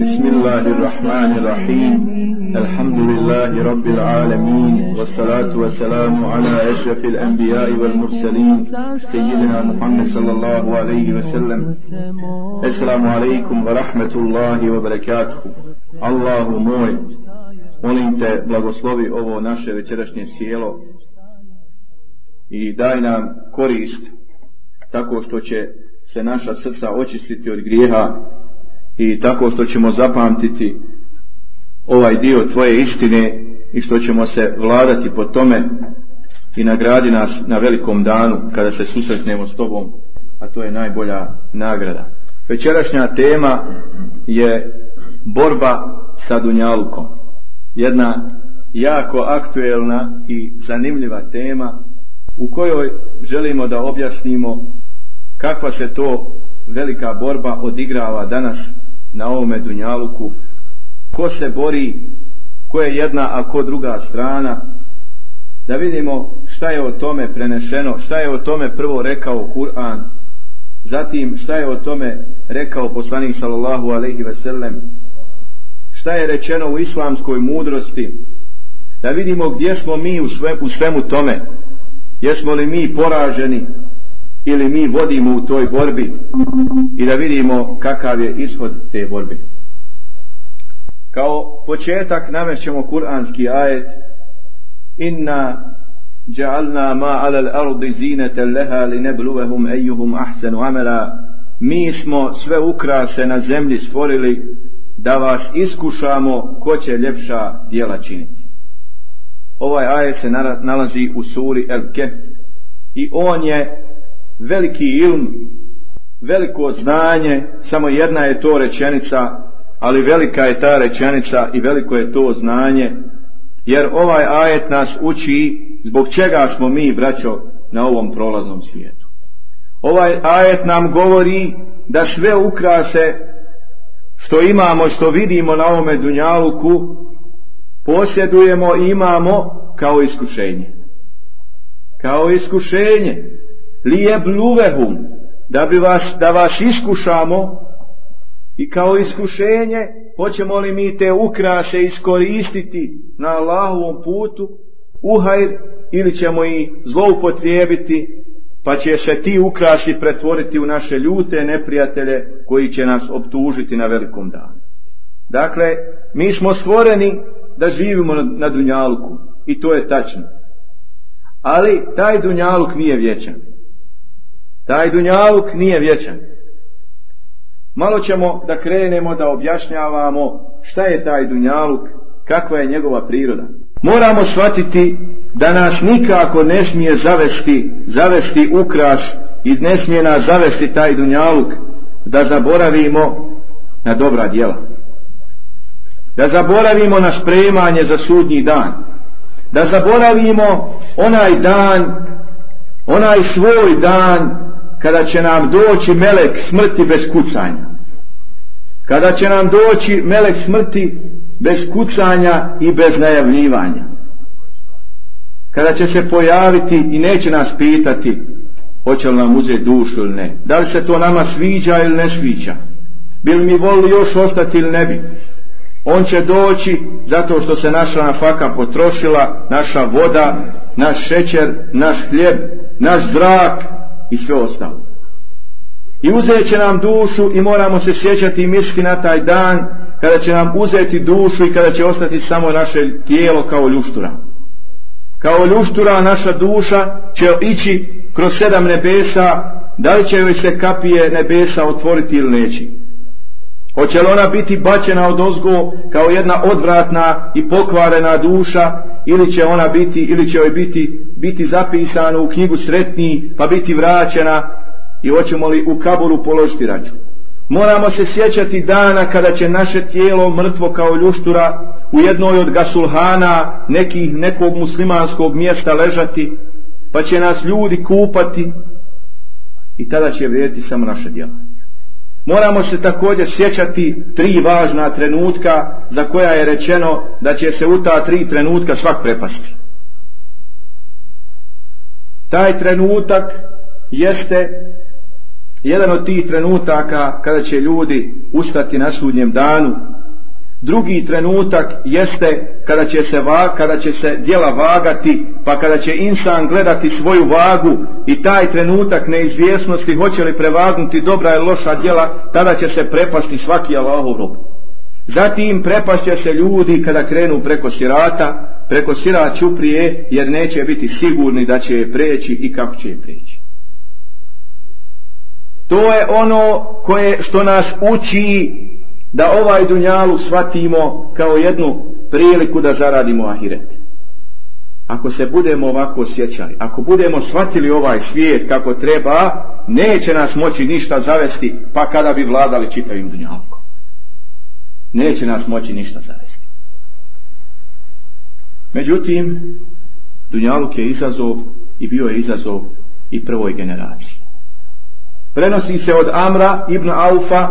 بسم الله الرحمن الرحيم الحمد لله رب العالمين والصلاة والسلام على أشرف الأنبياء والمرسلين سيدنا محمد صلى الله عليه وسلم السلام عليكم ورحمة الله وبركاته الله موي molim te blagoslovi ovo naše večerašnje sjelo i daj nam korist tako što će se naša srca očistiti od grijeha i tako što ćemo zapamtiti ovaj dio tvoje istine i što ćemo se vladati po tome i nagradi nas na velikom danu kada se susretnemo s tobom, a to je najbolja nagrada. Večerašnja tema je borba sa Dunjalukom. Jedna jako aktuelna i zanimljiva tema u kojoj želimo da objasnimo kakva se to velika borba odigrava danas na ovome dunjaluku, ko se bori, ko je jedna, a ko druga strana, da vidimo šta je o tome prenešeno, šta je o tome prvo rekao Kur'an, zatim šta je o tome rekao poslanik sallallahu alaihi veselem, šta je rečeno u islamskoj mudrosti, da vidimo gdje smo mi u svemu tome, jesmo li mi poraženi, ili mi vodimo u toj borbi i da vidimo kakav je ishod te borbe. Kao početak navešćemo kuranski ajet Inna ja'alna ma ala al-ardi zinatan laha linabluwahum ayyuhum ahsanu amala Mi smo sve ukrase na zemlji stvorili da vas iskušamo ko će ljepša djela činiti. Ovaj ajet se nalazi u suri El i on je veliki ilm, veliko znanje, samo jedna je to rečenica, ali velika je ta rečenica i veliko je to znanje, jer ovaj ajet nas uči zbog čega smo mi, braćo, na ovom prolaznom svijetu. Ovaj ajet nam govori da sve ukrase što imamo, što vidimo na ovome dunjaluku, posjedujemo i imamo kao iskušenje. Kao iskušenje lijebluvehum, da bi vas, da vas iskušamo i kao iskušenje hoćemo li mi te ukrase iskoristiti na Allahovom putu, uhajr ili ćemo ih zloupotrijebiti pa će se ti ukrasi pretvoriti u naše ljute neprijatelje koji će nas optužiti na velikom danu. Dakle, mi smo stvoreni da živimo na dunjalku i to je tačno. Ali taj dunjaluk nije vječan. Taj dunjaluk nije vječan. Malo ćemo da krenemo da objašnjavamo šta je taj dunjaluk, kakva je njegova priroda. Moramo shvatiti da nas nikako ne smije zavesti, zavesti ukras i ne smije nas zavesti taj dunjaluk da zaboravimo na dobra djela. Da zaboravimo na spremanje za sudnji dan. Da zaboravimo onaj dan, onaj svoj dan kada će nam doći melek smrti bez kucanja. Kada će nam doći melek smrti bez kucanja i bez najavljivanja. Kada će se pojaviti i neće nas pitati hoće li nam uzeti dušu ili ne. Da li se to nama sviđa ili ne sviđa. Bil mi voli još ostati ili ne bi. On će doći zato što se naša nafaka potrošila, naša voda, naš šećer, naš hljeb, naš zrak, i sve ostalo. I uzet će nam dušu i moramo se sjećati i miški na taj dan kada će nam uzeti dušu i kada će ostati samo naše tijelo kao ljuštura. Kao ljuštura naša duša će ići kroz sedam nebesa, da li će joj se kapije nebesa otvoriti ili neće. Hoće li ona biti bačena od ozgo kao jedna odvratna i pokvarena duša ili će ona biti, ili će joj biti, biti zapisana u knjigu sretniji pa biti vraćena i hoćemo li u kaboru položiti račun. Moramo se sjećati dana kada će naše tijelo mrtvo kao ljuštura u jednoj od gasulhana nekih, nekog muslimanskog mjesta ležati pa će nas ljudi kupati i tada će vrijediti samo naše djelo. Moramo se također sjećati tri važna trenutka za koja je rečeno da će se u ta tri trenutka svak prepasti. Taj trenutak jeste jedan od tih trenutaka kada će ljudi ustati na sudnjem danu Drugi trenutak jeste kada će se, va, kada će se djela vagati, pa kada će insan gledati svoju vagu i taj trenutak neizvjesnosti hoće li prevagnuti dobra ili loša djela, tada će se prepasti svaki Allahov rob. Zatim prepašće se ljudi kada krenu preko sirata, preko ću prije jer neće biti sigurni da će je preći i kako će je preći. To je ono koje što nas uči da ovaj dunjalu shvatimo kao jednu priliku da zaradimo ahiret. Ako se budemo ovako osjećali, ako budemo shvatili ovaj svijet kako treba, neće nas moći ništa zavesti, pa kada bi vladali čitavim dunjalkom. Neće nas moći ništa zavesti. Međutim, dunjaluk je izazov i bio je izazov i prvoj generaciji. Prenosi se od Amra ibn Aufa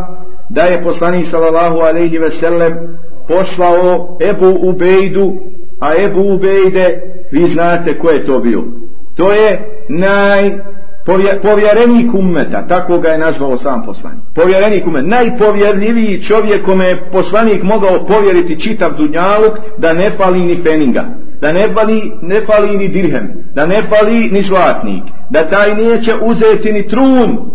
da je poslanik sallallahu alejhi ve sellem poslao Ebu Ubejdu, a Ebu Ubejde, vi znate ko je to bio. To je naj povjerenik ummeta, tako ga je nazvao sam poslanik. Povjerenik ummeta, najpovjerljiviji čovjek kome je poslanik mogao povjeriti čitav dunjaluk da ne fali ni feninga, da ne fali, ne fali ni dirhem, da ne fali ni zlatnik, da taj neće uzeti ni trun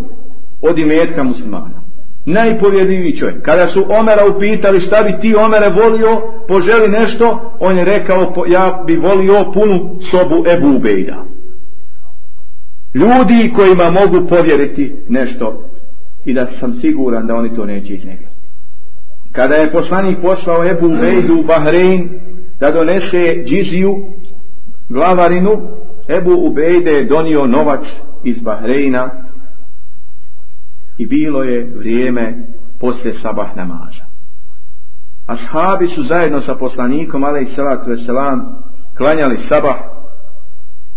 od imetka muslimana. Najpovjedljiviji čovjek. Kada su Omera upitali šta bi ti Omere volio, poželi nešto, on je rekao ja bi volio punu sobu Ebu Ubejda. Ljudi kojima mogu povjeriti nešto i da sam siguran da oni to neće iznevjeriti. Kada je poslanik poslao Ebu Ubejdu u Bahrein da donese džiziju, glavarinu, Ebu Ubejde je donio novac iz Bahreina i bilo je vrijeme poslije sabah namaza. Ashabi su zajedno sa poslanikom ale i salatu veselam klanjali sabah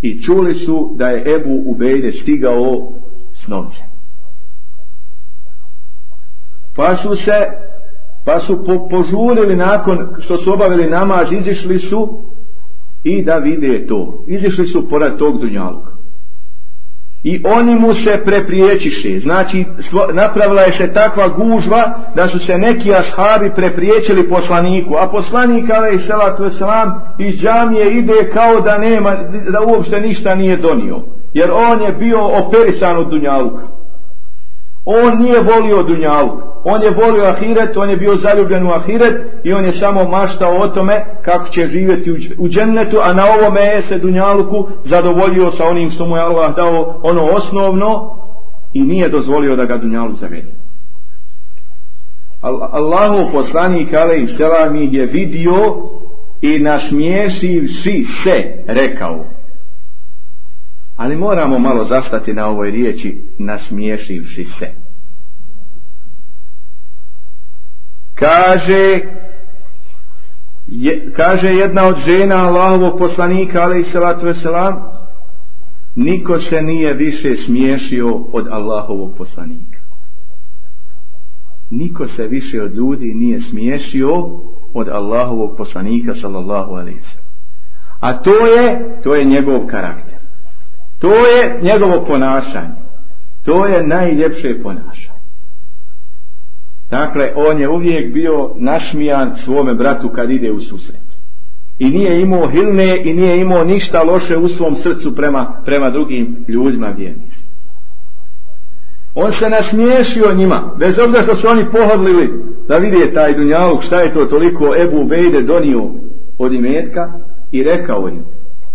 i čuli su da je Ebu Ubejde stigao s novcem. Pa su se pa su požurili nakon što su obavili namaz, izišli su i da vide to. Izišli su porad tog dunjaluka i oni mu se prepriječiše. Znači, napravila je se takva gužva da su se neki ashabi prepriječili poslaniku, a poslanik i salatu selam iz džamije ide kao da nema, da uopšte ništa nije donio. Jer on je bio operisan od Dunjaluka. On nije volio dunjalu, on je volio ahiret, on je bio zaljubljen u ahiret i on je samo maštao o tome kako će živjeti u džennetu, a na ovome je se dunjaluku zadovoljio sa onim što mu je Allah dao ono osnovno i nije dozvolio da ga dunjaluk zavedi. Allahu poslanik ale i selam je vidio i nasmiješivši se rekao ali moramo malo zastati na ovoj riječi nasmiješivši se. Kaže kaže jedna od žena Allahovog poslanika ali i salatu veselam niko se nije više smiješio od Allahovog poslanika niko se više od ljudi nije smiješio od Allahovog poslanika sallallahu alaihi a to je to je njegov karakter to je njegovo ponašanje. To je najljepše ponašanje. Dakle, on je uvijek bio našmijan svome bratu kad ide u susret. I nije imao hilne i nije imao ništa loše u svom srcu prema, prema drugim ljudima vjernicima. On se nasmiješio njima, bez obzira što su oni pohodlili da vide taj dunjaluk šta je to toliko Ebu Bejde donio od imetka i rekao im,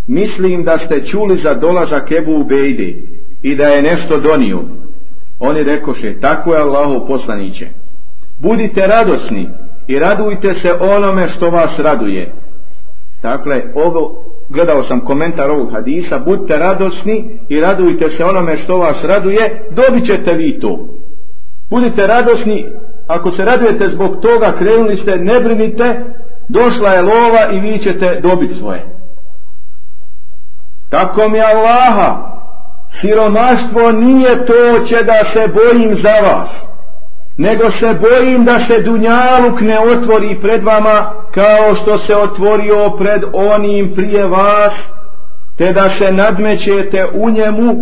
Mislim da ste čuli za dolazak Ebu Ubejdi i da je nešto donio. Oni rekoše, tako je Allahu poslaniće. Budite radosni i radujte se onome što vas raduje. Dakle, ovo, gledao sam komentar ovog hadisa, budite radosni i radujte se onome što vas raduje, dobit ćete vi to. Budite radosni, ako se radujete zbog toga, krenuli ste, ne brinite, došla je lova i vi ćete dobiti svoje. Tako mi Allaha, siromaštvo nije to da se bojim za vas, nego se bojim da se Dunjaluk ne otvori pred vama kao što se otvorio pred onim prije vas, te da se nadmećete u njemu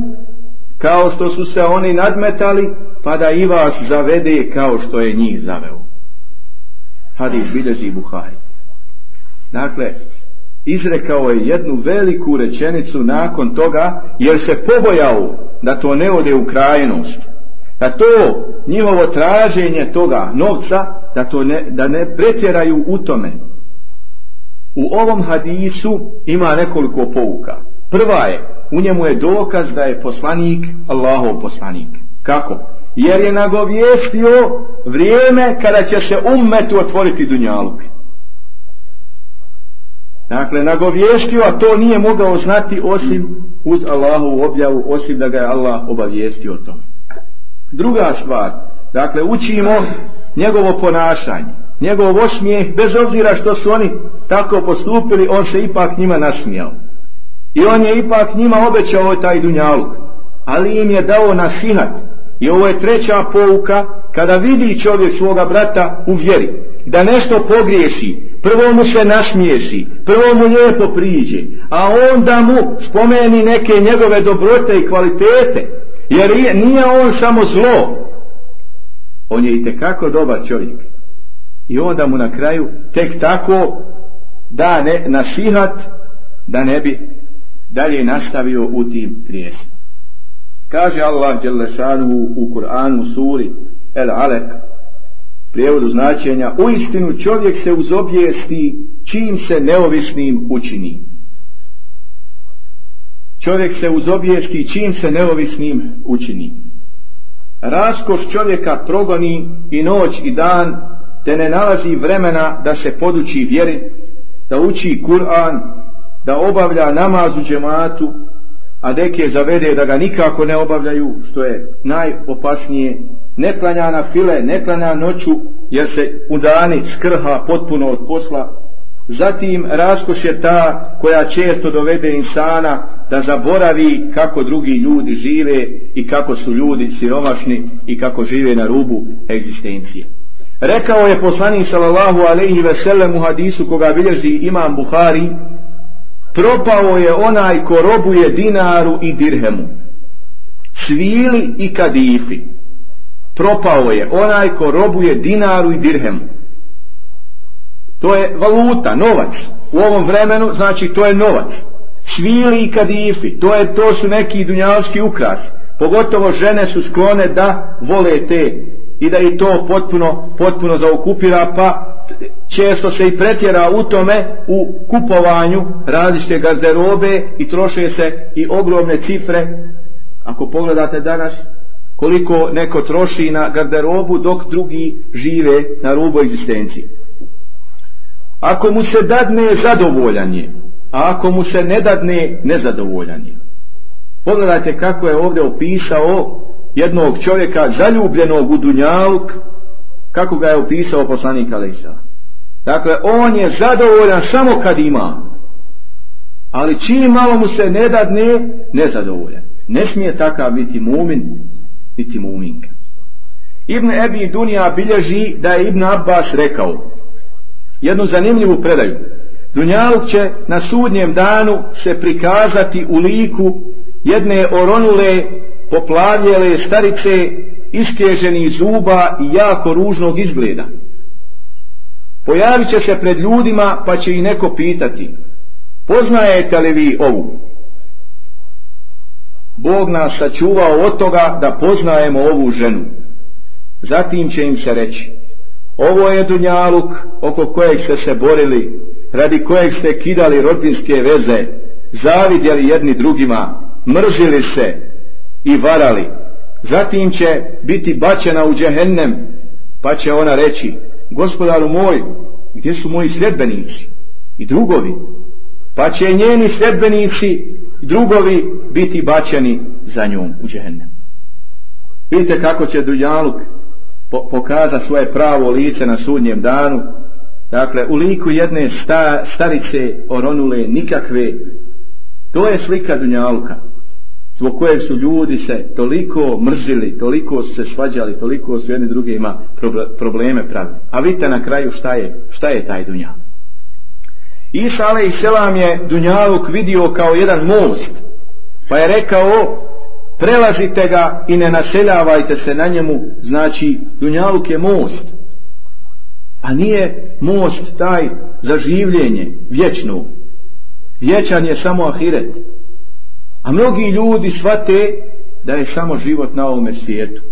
kao što su se oni nadmetali, pa da i vas zavede kao što je njih zaveo. Hadis bilježi Buhari. Dakle, izrekao je jednu veliku rečenicu nakon toga, jer se pobojao da to ne ode u krajnost. Da to njihovo traženje toga novca, da, to ne, da ne pretjeraju u tome. U ovom hadisu ima nekoliko pouka. Prva je, u njemu je dokaz da je poslanik Allahov poslanik. Kako? Jer je nagovijestio vrijeme kada će se ummetu otvoriti Dunjalupi. Dakle, nagovještio, a to nije mogao znati osim uz allahu objavu, osim da ga je Allah obavijestio o tome. Druga stvar, dakle, učimo njegovo ponašanje, njegov osmijeh, bez obzira što su oni tako postupili, on se ipak njima nasmijao. I on je ipak njima obećao taj dunjaluk, ali im je dao nasinat. I ovo je treća pouka, kada vidi čovjek svoga brata u vjeri, da nešto pogriješi, Prvo mu se nasmiješi, prvo mu lijepo priđe, a onda mu spomeni neke njegove dobrote i kvalitete, jer nije on samo zlo, on je i tekako dobar čovjek. I onda mu na kraju tek tako da ne nasihat da ne bi dalje nastavio u tim grijesima. Kaže Allah u Kur'anu suri El Alek prijevodu značenja, u istinu čovjek se uzobijesti čim se neovisnim učini. Čovjek se uzobijesti čim se neovisnim učini. Raskoš čovjeka progoni i noć i dan, te ne nalazi vremena da se poduči vjeri, da uči Kur'an, da obavlja namaz u džematu, a deke zavede da ga nikako ne obavljaju, što je najopasnije ne klanja na file, ne klanja noću, jer se u dani skrha potpuno od posla. Zatim raskoš je ta koja često dovede insana da zaboravi kako drugi ljudi žive i kako su ljudi siromašni i kako žive na rubu egzistencije. Rekao je poslanik sallallahu alejhi ve sellem u hadisu koga bilježi Imam Buhari, propao je onaj ko robuje dinaru i dirhemu, svili i kadifi propao je onaj ko robuje dinaru i dirhemu. To je valuta, novac. U ovom vremenu, znači, to je novac. Svili i kadifi, to, je, to su neki dunjavski ukras. Pogotovo žene su sklone da vole te i da i to potpuno, potpuno zaokupira, pa često se i pretjera u tome u kupovanju različite garderobe i troše se i ogromne cifre. Ako pogledate danas, koliko neko troši na garderobu dok drugi žive na rubu egzistenciji. Ako mu se dadne zadovoljanje, a ako mu se ne dadne nezadovoljanje. Pogledajte kako je ovdje opisao jednog čovjeka zaljubljenog u Dunjalk, kako ga je opisao poslanik Alisa. Dakle, on je zadovoljan samo kad ima, ali čim malo mu se ne dadne, nezadovoljan. Ne smije takav biti mumin, niti muminka. Ibn Ebi Dunija bilježi da je Ibn Abbas rekao jednu zanimljivu predaju. Dunjaluk će na sudnjem danu se prikazati u liku jedne oronule, poplavljele starice, iskeženih zuba i jako ružnog izgleda. Pojavit će se pred ljudima pa će i neko pitati poznajete li vi ovu? Bog nas sačuvao od toga da poznajemo ovu ženu. Zatim će im se reći, ovo je dunjaluk oko kojeg ste se borili, radi kojeg ste kidali rodinske veze, zavidjeli jedni drugima, mržili se i varali. Zatim će biti bačena u džehennem, pa će ona reći, gospodaru moj, gdje su moji sljedbenici i drugovi? Pa će njeni sljedbenici drugovi biti bačeni za njom u džehennem. Vidite kako će Dunjaluk pokaza svoje pravo lice na sudnjem danu, dakle u liku jedne starice oronule nikakve, to je slika Dunjaluka, zbog koje su ljudi se toliko mrzili, toliko su se svađali, toliko su jedni drugima probleme pravili. A vidite na kraju šta je, šta je taj Dunjaluk. Isa Selam je Dunjaluk vidio kao jedan most, pa je rekao, prelažite ga i ne naseljavajte se na njemu, znači Dunjaluk je most. A nije most taj za življenje, vječno. Vječan je samo ahiret. A mnogi ljudi shvate da je samo život na ovome svijetu.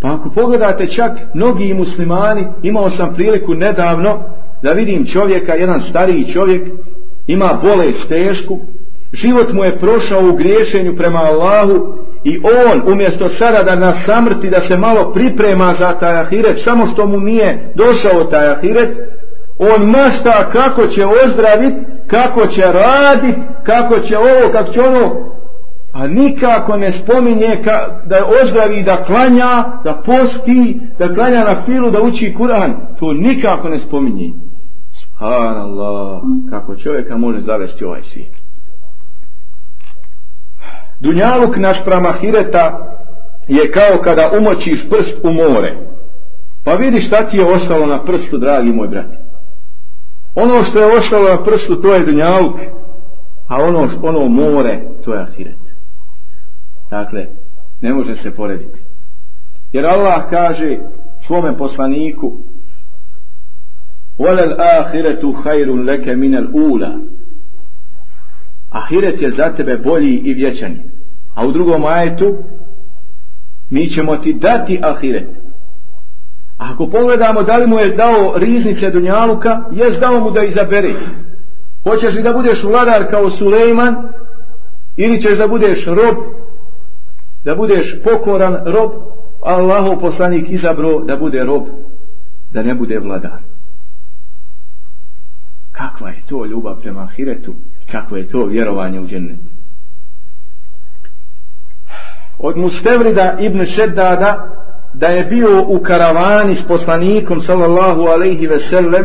Pa ako pogledate čak mnogi muslimani, imao sam priliku nedavno da vidim čovjeka, jedan stariji čovjek, ima bolest tešku, život mu je prošao u griješenju prema Allahu i on umjesto sada da nas samrti da se malo priprema za taj ahiret, samo što mu nije došao taj ahiret, on mašta kako će ozdravit, kako će radit, kako će ovo, kako će ono, a nikako ne spominje da ozdravi, da klanja, da posti, da klanja na filu, da uči Kur'an. To nikako ne spominje. Subhanallah, kako čovjeka može zavesti ovaj svijet. Dunjaluk naš pramahireta je kao kada umočiš prst u more. Pa vidi šta ti je ostalo na prstu, dragi moj brat. Ono što je ostalo na prstu, to je dunjaluk, a ono, ono more, to je ahiret. Dakle, ne može se porediti. Jer Allah kaže svome poslaniku, ahiretu hajrun leke minel ula. Ahiret je za tebe bolji i vječan. A u drugom ajetu mi ćemo ti dati ahiret. A ako pogledamo da li mu je dao riznice Dunjaluka, jes dao mu da izabere Hoćeš li da budeš vladar kao Sulejman ili ćeš da budeš rob, da budeš pokoran rob, Allahov poslanik izabro da bude rob, da ne bude vladar. Kakva je to ljubav prema Hiretu? Kakvo je to vjerovanje u džennet? Od Mustevrida ibn Šeddada da je bio u karavani s poslanikom sallallahu alaihi sellem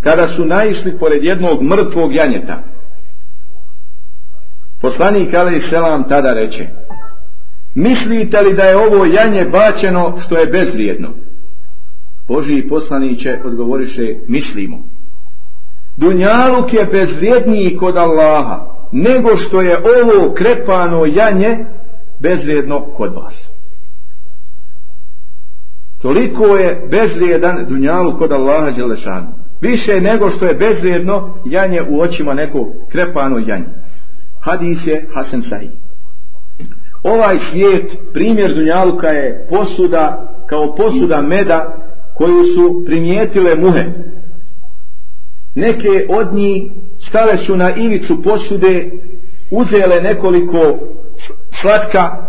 kada su naišli pored jednog mrtvog janjeta. Poslanik alaihi selam tada reče Mislite li da je ovo janje bačeno što je bezvrijedno? Boži poslaniće odgovoriše mislimo. Dunjaluk je bezvrijedniji kod Allaha nego što je ovo krepano janje bezvrijedno kod vas. Toliko je bezvrijedan dunjalu kod Allaha Đelešanu. Više nego što je bezvrijedno janje u očima nekog krepano janje. Hadis je Hasan Sahi. Ovaj svijet, primjer Dunjaluka je posuda, kao posuda meda koju su primijetile muhe. Neke od njih stale su na ivicu posude, uzele nekoliko slatka,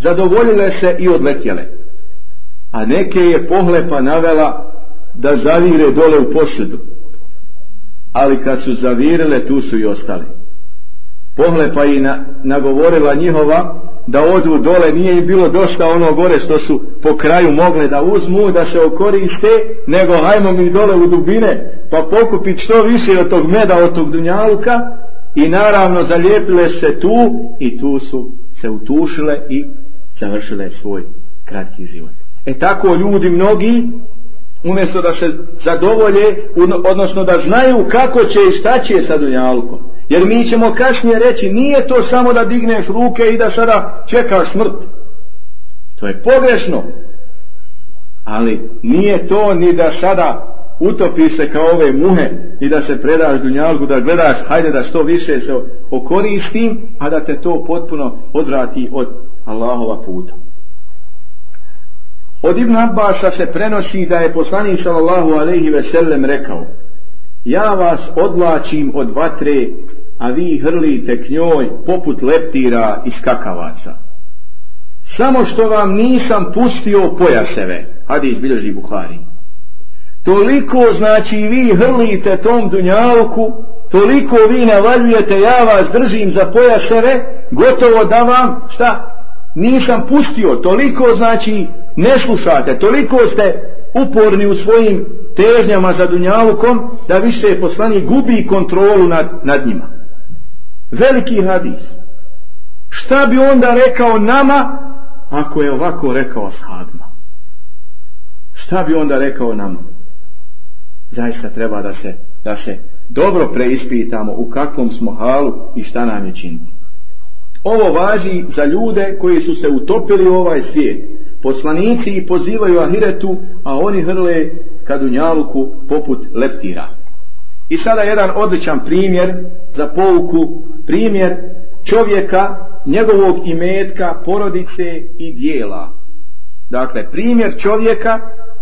zadovoljile se i odletjele. A neke je pohlepa navela da zavire dole u posudu. Ali kad su zavirile, tu su i ostali. Pohlepa je nagovorila njihova da odu dole, nije im bilo dosta ono gore što su po kraju mogle da uzmu, da se okoriste, nego hajmo mi dole u dubine, pa pokupiti što više od tog meda, od tog dunjalka i naravno zalijepile se tu i tu su se utušile i završile svoj kratki život. E tako ljudi mnogi umjesto da se zadovolje, odnosno da znaju kako će i šta će sa dunjalkom jer mi ćemo kasnije reći, nije to samo da digneš ruke i da sada čekaš smrt. To je pogrešno. Ali nije to ni da sada utopiš se kao ove muhe i da se predaš dunjalku, da gledaš, hajde da što više se okoristim, a da te to potpuno odvrati od Allahova puta. Od Ibn Abbasa se prenosi da je poslanik sallallahu alejhi ve sellem rekao: ja vas odlačim od vatre, a vi hrlite k njoj poput leptira i skakavaca. Samo što vam nisam pustio pojaseve, hadi bilježi Buhari. Toliko znači vi hrlite tom dunjavku, toliko vi navaljujete, ja vas držim za pojaseve, gotovo da vam, šta, nisam pustio, toliko znači ne slušate, toliko ste uporni u svojim težnjama za dunjalukom, da više poslanik gubi kontrolu nad, nad njima. Veliki hadis. Šta bi onda rekao nama, ako je ovako rekao shadma? Šta bi onda rekao nama? Zaista treba da se, da se dobro preispitamo u kakvom smo halu i šta nam je činiti. Ovo važi za ljude koji su se utopili u ovaj svijet. Poslanici i pozivaju ahiretu, a oni hrle u njaluku poput leptira. I sada jedan odličan primjer za pouku, primjer čovjeka, njegovog imetka, porodice i dijela. Dakle, primjer čovjeka,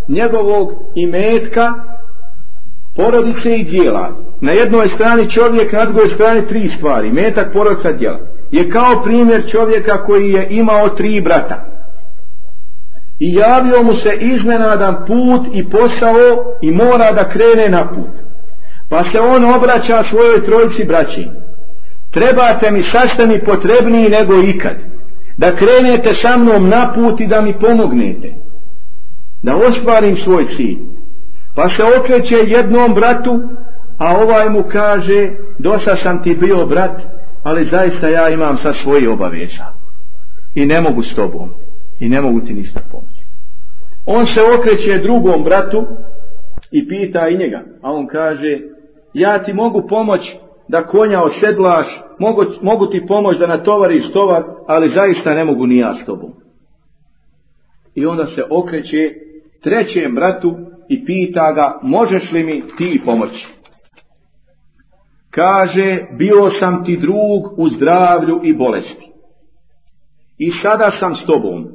njegovog imetka, porodice i dijela. Na jednoj strani čovjek, na drugoj strani tri stvari. Metak, porodica, djela je kao primjer čovjeka koji je imao tri brata. I javio mu se iznenadan put i posao i mora da krene na put. Pa se on obraća svojoj trojci braći. Trebate mi, sašteni ste mi potrebniji nego ikad. Da krenete sa mnom na put i da mi pomognete. Da ostvarim svoj cilj. Pa se okreće jednom bratu, a ovaj mu kaže, dosta sam ti bio brat, ali zaista ja imam sad svoje obaveza i ne mogu s tobom i ne mogu ti ništa pomoći. On se okreće drugom bratu i pita i njega, a on kaže, ja ti mogu pomoć da konja osedlaš, mogu, mogu ti pomoć da natovariš tovar, ali zaista ne mogu ni ja s tobom. I onda se okreće trećem bratu i pita ga, možeš li mi ti pomoći? Kaže, bio sam ti drug u zdravlju i bolesti. I sada sam s tobom.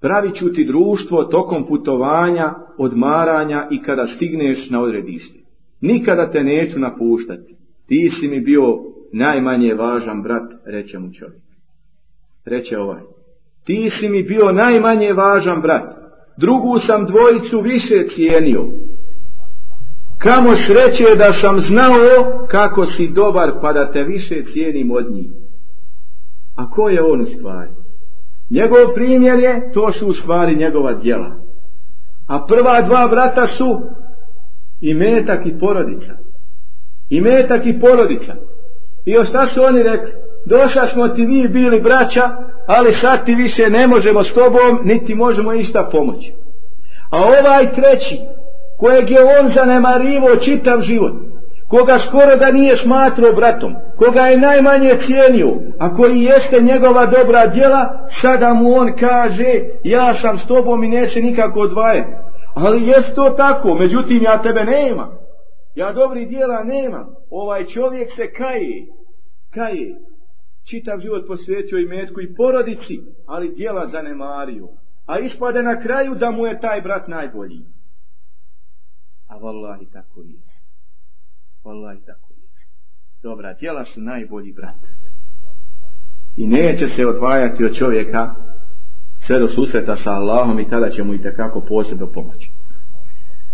Pravit ću ti društvo tokom putovanja, odmaranja i kada stigneš na odredište. Nikada te neću napuštati. Ti si mi bio najmanje važan brat, reče mu čovjek. Reče ovaj. Ti si mi bio najmanje važan brat. Drugu sam dvojicu više cijenio. Kamo sreće da sam znao kako si dobar pa da te više cijenim od njih. A ko je on u stvari? Njegov primjer je, to su u stvari njegova djela. A prva dva brata su i metak i porodica. I metak i porodica. I još su oni rekli? Došla smo ti mi bili braća, ali sad ti više ne možemo s tobom, niti možemo ista pomoći. A ovaj treći, kojeg je on zanemarivo čitav život, koga skoro da nije smatrao bratom, koga je najmanje cijenio, a koji jeste njegova dobra djela, sada mu on kaže, ja sam s tobom i neće nikako odvajati. Ali jest to tako, međutim ja tebe nema. Ja dobri djela nemam. Ovaj čovjek se kaje, kaje. Čitav život posvetio i metku i porodici, ali djela zanemario. A ispade na kraju da mu je taj brat najbolji. A i tako je. i tako je. Dobra djela su najbolji brat. I neće se odvajati od čovjeka sve do susreta sa Allahom i tada će mu i takako posebno pomoći.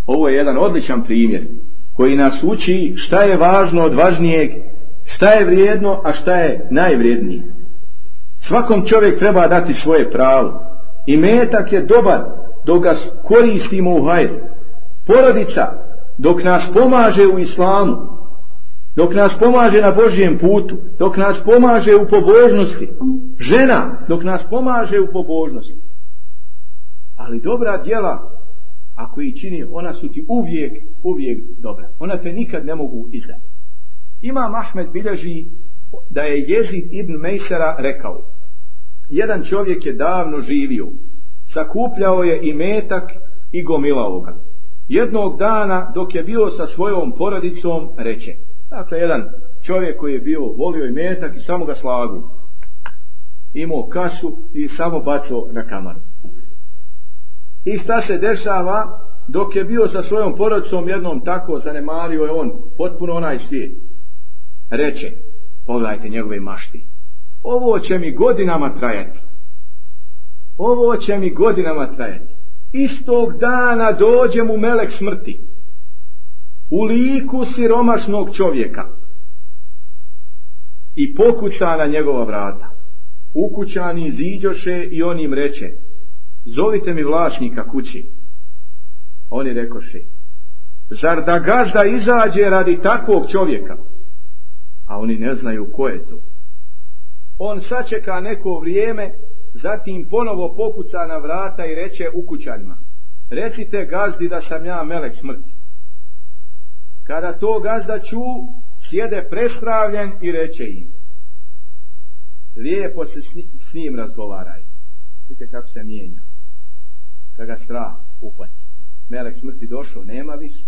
Ovo je jedan odličan primjer koji nas uči šta je važno od važnijeg, šta je vrijedno, a šta je najvrijednije. Svakom čovjek treba dati svoje pravo. I metak je dobar dok ga koristimo u hajru porodica, dok nas pomaže u islamu, dok nas pomaže na Božijem putu, dok nas pomaže u pobožnosti, žena, dok nas pomaže u pobožnosti. Ali dobra djela, ako ih čini, ona su ti uvijek, uvijek dobra. Ona te nikad ne mogu izdati. Imam Ahmed bilježi da je Jezid ibn Mejsera rekao, jedan čovjek je davno živio, sakupljao je i metak i gomilao ga jednog dana dok je bio sa svojom porodicom reče. Dakle, jedan čovjek koji je bio volio i metak i samo ga slagu. Imao kasu i samo bacio na kamaru. I šta se dešava dok je bio sa svojom porodicom jednom tako zanemario je on potpuno onaj svijet. Reče, pogledajte njegove mašti. Ovo će mi godinama trajati. Ovo će mi godinama trajati. Istog dana dođe mu melek smrti. U liku siromašnog čovjeka. I pokuća na njegova vrata. Ukućani iziđoše i on im reče, zovite mi vlašnika kući. Oni rekoše, zar da gazda izađe radi takvog čovjeka? A oni ne znaju ko je to. On sačeka neko vrijeme Zatim ponovo pokuca na vrata i reče ukućanima, recite gazdi da sam ja melek smrti. Kada to gazda ču, sjede prestravljen i reče im, lijepo se s njim razgovaraj. Vidite kako se mijenja. Kada strah uhvati. Melek smrti došao, nema više.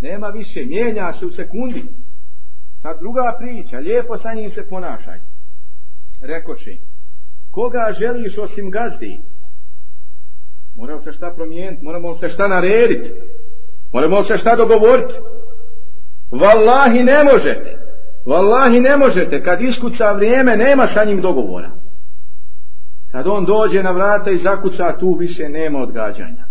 Nema više, mijenja se u sekundi. Sad druga priča, lijepo sa njim se ponašaj. Rekoši, Koga želiš osim gazdi? Moramo se šta promijeniti, moramo se šta narediti, moramo se šta dogovoriti. Wallahi ne možete, Wallahi ne možete, kad iskuca vrijeme nema sa njim dogovora. Kad on dođe na vrata i zakuca, tu više nema odgađanja.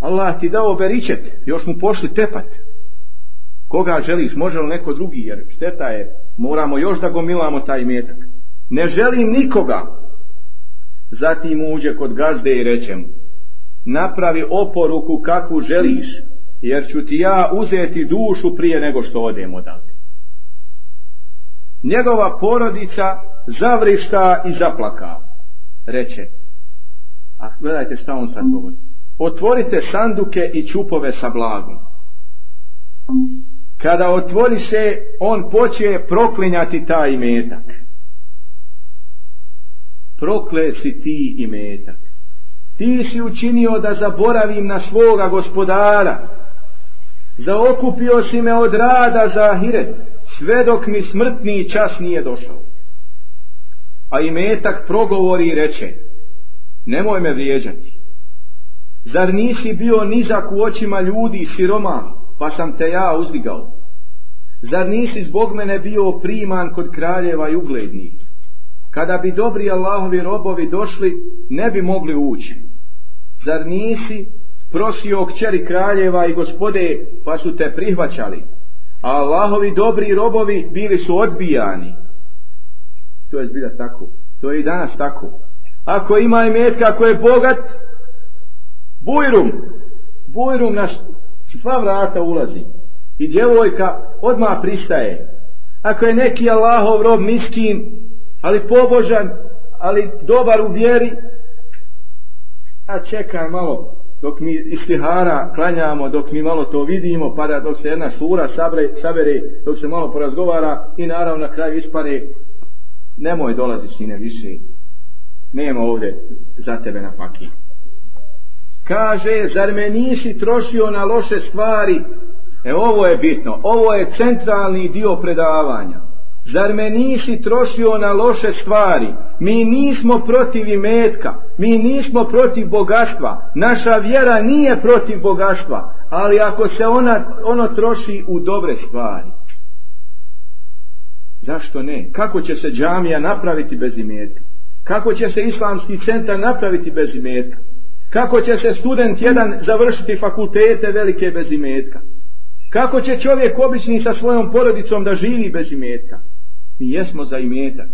Allah ti dao beričet, još mu pošli tepat. Koga želiš? Može li neko drugi? Jer šteta je. Moramo još da gomilamo taj metak. Ne želim nikoga. Zatim uđe kod gazde i reče mu. Napravi oporuku kakvu želiš. Jer ću ti ja uzeti dušu prije nego što odem odavde. Njegova porodica zavrišta i zaplaka. Reče. A ah, gledajte šta on sad govori. Otvorite sanduke i čupove sa blagom kada otvori se, on počeje proklinjati taj imetak. Prokle si ti imetak. Ti si učinio da zaboravim na svoga gospodara. Zaokupio si me od rada za Hire, sve dok mi smrtni čas nije došao. A imetak progovori i reče, nemoj me vrijeđati. Zar nisi bio nizak u očima ljudi i siroma? pa sam te ja uzdigao. Zar nisi zbog mene bio priman kod kraljeva i uglednih? Kada bi dobri Allahovi robovi došli, ne bi mogli ući. Zar nisi prosio kćeri kraljeva i gospode, pa su te prihvaćali? A Allahovi dobri robovi bili su odbijani. To je zbilja tako. To je i danas tako. Ako ima imetka, ako je bogat, bujrum. Bujrum nas sva vrata ulazi i djevojka odmah pristaje. Ako je neki Allahov rob miskin, ali pobožan, ali dobar u vjeri, a čeka malo dok mi istihara klanjamo, dok mi malo to vidimo, pa da dok se jedna sura sabre, sabere, dok se malo porazgovara i naravno na kraju ispare nemoj dolazi sine više. Nema ovdje za tebe na fakir. Kaže, zar me nisi trošio na loše stvari? E ovo je bitno, ovo je centralni dio predavanja. Zar me nisi trošio na loše stvari? Mi nismo protiv imetka, mi nismo protiv bogatstva, naša vjera nije protiv bogatstva, ali ako se ona, ono troši u dobre stvari. Zašto ne? Kako će se džamija napraviti bez imetka? Kako će se islamski centar napraviti bez imetka? Kako će se student jedan završiti fakultete velike bez imetka? Kako će čovjek obični sa svojom porodicom da živi bez imetka? Mi jesmo za imetak,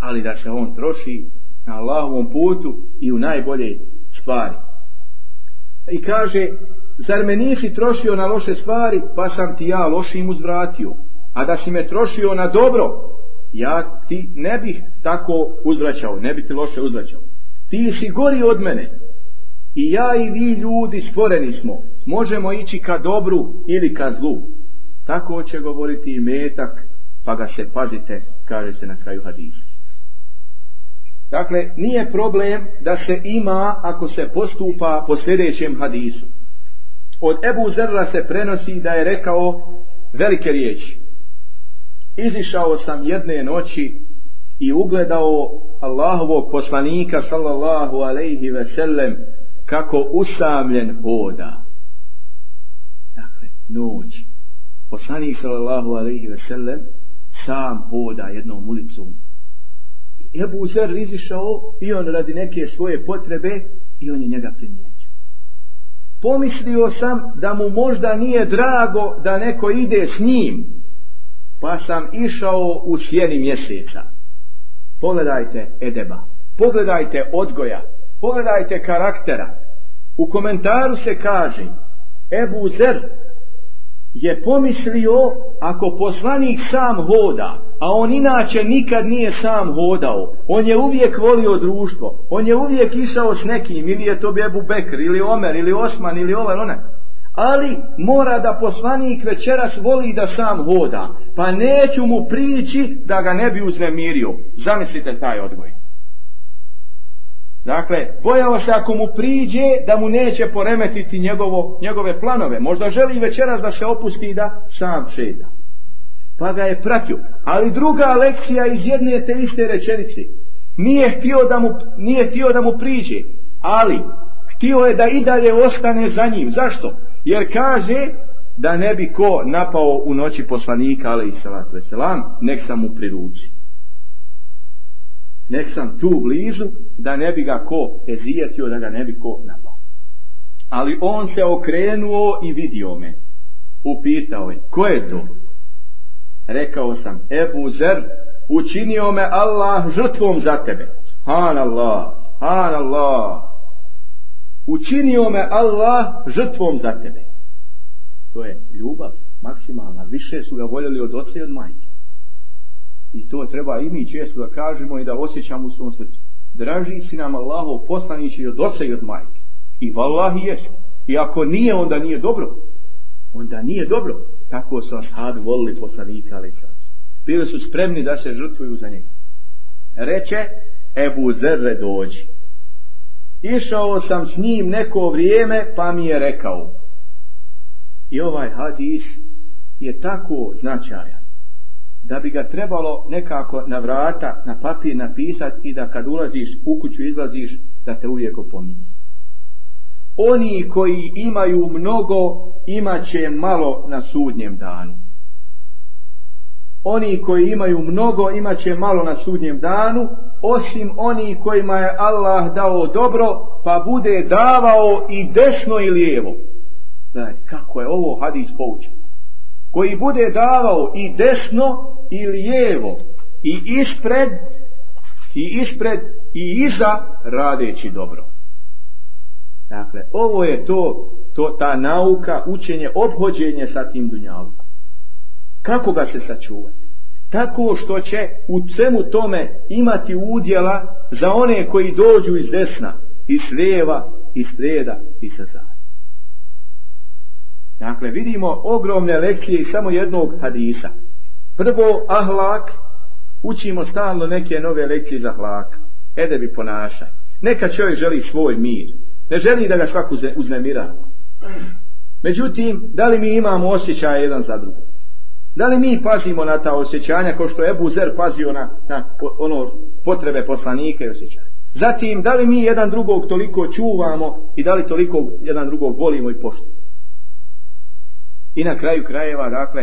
ali da se on troši na Allahovom putu i u najbolje stvari. I kaže, zar me nisi trošio na loše stvari, pa sam ti ja lošim uzvratio. A da si me trošio na dobro, ja ti ne bih tako uzvraćao, ne bi ti loše uzvraćao. Ti si gori od mene, i ja i vi ljudi stvoreni smo. Možemo ići ka dobru ili ka zlu. Tako će govoriti i metak, pa ga se pazite, kaže se na kraju hadisa. Dakle, nije problem da se ima ako se postupa po sljedećem hadisu. Od Ebu Zerla se prenosi da je rekao velike riječi. Izišao sam jedne noći i ugledao Allahovog poslanika sallallahu alaihi ve sellem kako usamljen hoda. Dakle, noć. poslani sallallahu alaihi ve sellem sam hoda jednom ulicom. Ebu Zer izišao i on radi neke svoje potrebe i on je njega primijetio. Pomislio sam da mu možda nije drago da neko ide s njim, pa sam išao u sjeni mjeseca. Pogledajte edeba, pogledajte odgoja, pogledajte karaktera, u komentaru se kaže Ebu Zer je pomislio ako poslanik sam hoda, a on inače nikad nije sam hodao, on je uvijek volio društvo, on je uvijek išao s nekim, ili je to Bebu Bekr, ili Omer, ili Osman, ili ovaj, onaj. Ali mora da poslanik večeras voli da sam hoda, pa neću mu prići da ga ne bi uznemirio. Zamislite taj odgoj. Dakle, bojao se ako mu priđe da mu neće poremetiti njegovo, njegove planove. Možda želi večeras da se opusti i da sam šeda. Pa ga je pratio. Ali druga lekcija iz jedne te iste rečenice. Nije htio da mu, nije htio da mu priđe, ali htio je da i dalje ostane za njim. Zašto? Jer kaže da ne bi ko napao u noći poslanika, ali i salatu veselam, nek sam mu priruči nek sam tu blizu da ne bi ga ko ezijetio, da ga ne bi ko napao. Ali on se okrenuo i vidio me. Upitao je, ko je to? Rekao sam, Ebu Zer, učinio me Allah žrtvom za tebe. han Allah. Učinio me Allah žrtvom za tebe. To je ljubav maksimalna. Više su ga voljeli od oca i od majke. I to treba i mi često da kažemo i da osjećamo u svom srcu. Draži si nam Allahov poslanići i od oca i od majke. I vallahi jest. I ako nije, onda nije dobro. Onda nije dobro. Tako su had volili poslanika, ali sad. Bili su spremni da se žrtvuju za njega. Reče, Ebu Zerre dođi. Išao sam s njim neko vrijeme, pa mi je rekao. I ovaj hadis je tako značajan da bi ga trebalo nekako na vrata, na papir napisati i da kad ulaziš u kuću, izlaziš, da te uvijek opominje. Oni koji imaju mnogo, imat će malo na sudnjem danu. Oni koji imaju mnogo, imat će malo na sudnjem danu, osim oni kojima je Allah dao dobro, pa bude davao i desno i lijevo. Znači, kako je ovo hadis poučen koji bude davao i desno i lijevo i ispred i ispred i iza radeći dobro. Dakle, ovo je to, to ta nauka, učenje, obhođenje sa tim dunjalkom. Kako ga se sačuvati? Tako što će u svemu tome imati udjela za one koji dođu iz desna, iz lijeva, iz sreda i sa zada. Dakle, vidimo ogromne lekcije iz samo jednog hadisa. Prvo, ahlak, učimo stalno neke nove lekcije za ahlak. Ede bi ponašaj. Neka čovjek želi svoj mir. Ne želi da ga svaku uznemiramo Međutim, da li mi imamo osjećaj jedan za drugo? Da li mi pazimo na ta osjećanja kao što je Ebu Zer pazio na, na ono potrebe poslanika i osjećanja? Zatim, da li mi jedan drugog toliko čuvamo i da li toliko jedan drugog volimo i poštujemo? I na kraju krajeva, dakle,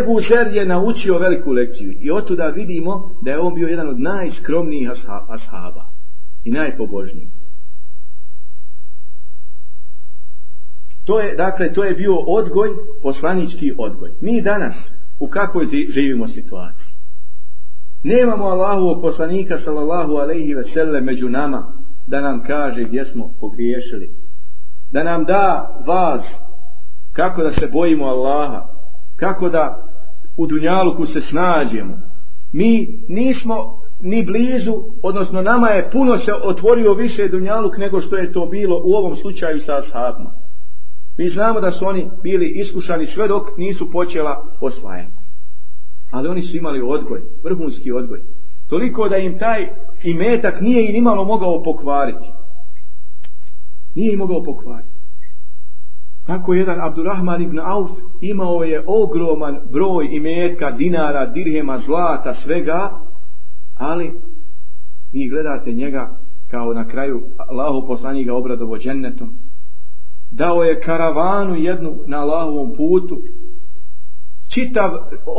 Ebu Zer je naučio veliku lekciju i otuda vidimo da je on bio jedan od najskromnijih ashaba i najpobožnijih. To je, dakle, to je bio odgoj, poslanički odgoj. Mi danas u kakvoj živimo situaciji? Nemamo Allahovog poslanika sallallahu alaihi ve selle među nama da nam kaže gdje smo pogriješili. Da nam da vaz kako da se bojimo Allaha, kako da u dunjaluku se snađemo. Mi nismo ni blizu, odnosno nama je puno se otvorio više dunjaluk nego što je to bilo u ovom slučaju sa ashabima. Mi znamo da su oni bili iskušani sve dok nisu počela osvajanja. Ali oni su imali odgoj, vrhunski odgoj. Toliko da im taj imetak nije i nimalo mogao pokvariti. Nije im mogao pokvariti. Tako jedan Abdurrahman ibn Aus imao je ogroman broj imetka, dinara, dirhema, zlata, svega, ali vi gledate njega kao na kraju Allahu poslanji ga obradovo džennetom. Dao je karavanu jednu na Allahovom putu. Čitav,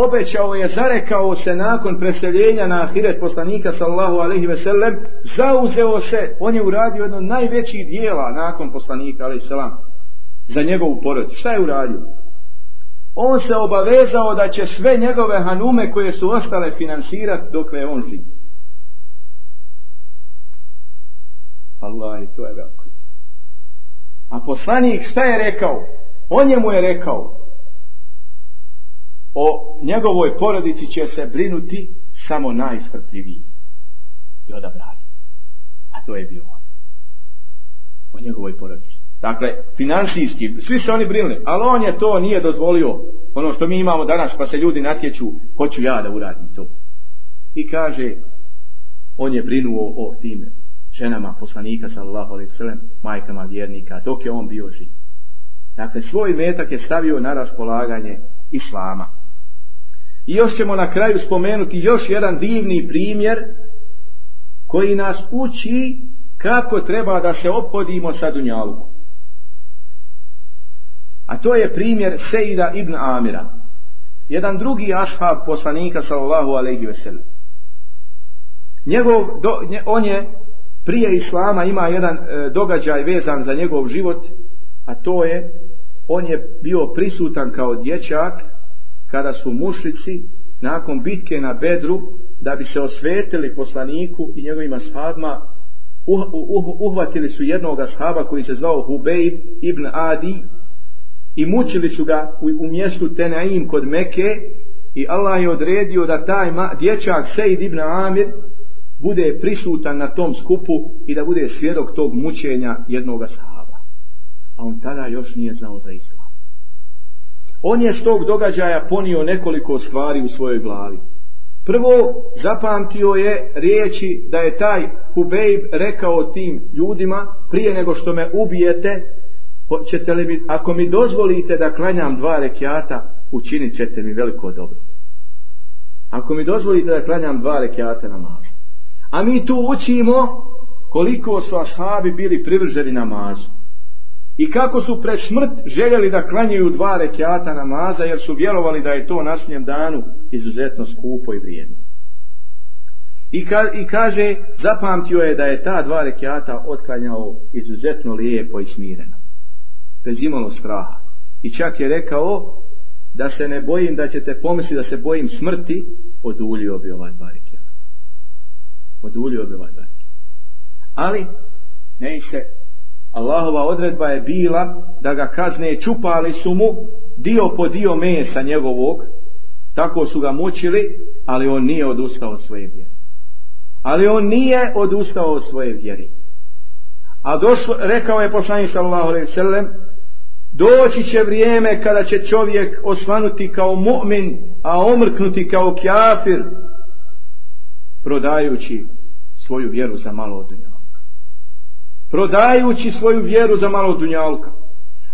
obećao je, zarekao se nakon preseljenja na ahiret poslanika sallahu alaihi sellem, zauzeo se, on je uradio jedno najvećih dijela nakon poslanika alaihi za njegovu porodicu. Šta je uradio? On se obavezao da će sve njegove hanume koje su ostale finansirati dokle je on živ. Allah, to je veliko. A poslanik šta je rekao? On mu je rekao o njegovoj porodici će se brinuti samo najsprtljiviji i odabrali. A to je bio on. O njegovoj porodici. Dakle, financijski, svi su oni brinuli, ali on je to nije dozvolio, ono što mi imamo danas, pa se ljudi natječu, hoću ja da uradim to. I kaže, on je brinuo o tim ženama poslanika, sallallahu alaihi sallam, majkama vjernika, dok je on bio živ. Dakle, svoj metak je stavio na raspolaganje islama. I još ćemo na kraju spomenuti još jedan divni primjer koji nas uči kako treba da se ophodimo sa Dunjalukom. A to je primjer Seida ibn Amira. Jedan drugi ashab poslanika sallallahu alaihi sellem. Njegov, do, on je prije islama ima jedan e, događaj vezan za njegov život, a to je on je bio prisutan kao dječak kada su mušlici nakon bitke na Bedru da bi se osvetili poslaniku i njegovim ashabima uh, uh, uh uhvatili su jednog ashaba koji se zvao Hubeib ibn Adi i mučili su ga u, u mjestu Tenaim kod Meke i Allah je odredio da taj dječak Sejid ibn Amir bude prisutan na tom skupu i da bude svjedok tog mučenja jednoga sahaba. A on tada još nije znao za islam. On je s tog događaja ponio nekoliko stvari u svojoj glavi. Prvo, zapamtio je riječi da je taj Hubeib rekao tim ljudima prije nego što me ubijete, Hoćete li mi, ako mi dozvolite da klanjam dva rekiata, učinit ćete mi veliko dobro. Ako mi dozvolite da klanjam dva rekiata namaza. A mi tu učimo koliko su ashabi bili privrženi namazu. I kako su pred smrt željeli da klanjaju dva rekiata namaza jer su vjerovali da je to na danu izuzetno skupo i vrijedno. I, I, kaže, zapamtio je da je ta dva rekiata otklanjao izuzetno lijepo i smireno bez imalo straha. I čak je rekao da se ne bojim, da ćete pomisliti da se bojim smrti, odulio bi ovaj dva rekiata. bi ovaj dva Ali, ne se, Allahova odredba je bila da ga kazne čupali su mu dio po dio mesa njegovog, tako su ga mučili, ali on nije odustao od svoje vjeri Ali on nije odustao od svoje vjeri. A došlo, rekao je poslanik sallallahu alejhi sellem Doći će vrijeme kada će čovjek osvanuti kao mu'min, a omrknuti kao kjafir, prodajući svoju vjeru za malo dunjalka. Prodajući svoju vjeru za malo dunjalka.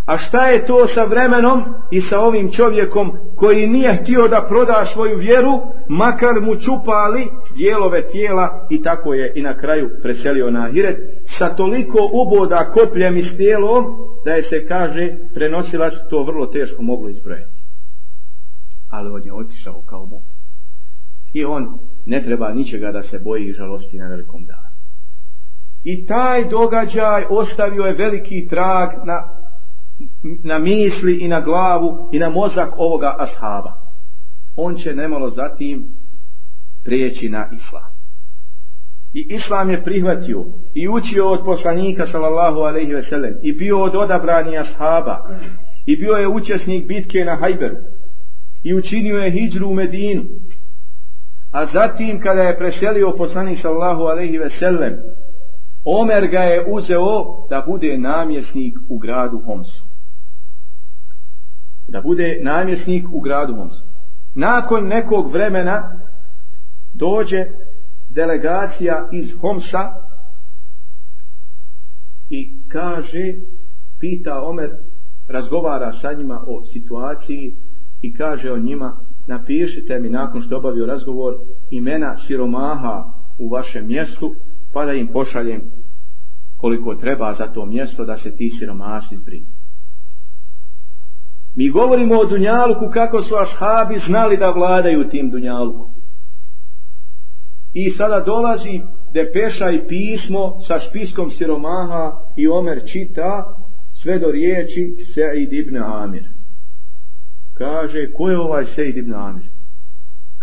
A šta je to sa vremenom i sa ovim čovjekom koji nije htio da proda svoju vjeru, makar mu čupali dijelove tijela i tako je i na kraju preselio na Ahiret sa toliko uboda kopljem i stijelom da je se kaže prenosilac to vrlo teško moglo izbrojiti. Ali on je otišao kao mu. I on ne treba ničega da se boji i žalosti na velikom danu. I taj događaj ostavio je veliki trag na na misli i na glavu i na mozak ovoga ashaba. On će nemalo zatim prijeći na islam. I islam je prihvatio i učio od poslanika sallallahu alaihi ve i bio od odabrani ashaba i bio je učesnik bitke na Hajberu i učinio je hijđru u Medinu. A zatim kada je preselio poslanik sallallahu alaihi ve sellem Omer ga je uzeo da bude namjesnik u gradu Homsu da bude namjesnik u gradu Moms. Nakon nekog vremena dođe delegacija iz Homsa i kaže, pita Omer, razgovara sa njima o situaciji i kaže o njima, napišite mi nakon što obavio razgovor imena siromaha u vašem mjestu, pa da im pošaljem koliko treba za to mjesto da se ti siromasi zbrinu. Mi govorimo o dunjalku kako su ashabi znali da vladaju tim Dunjalkom. I sada dolazi depeša i pismo sa spiskom siromaha i Omer čita sve do riječi i ibn Amir. Kaže, ko je ovaj i ibn Amir?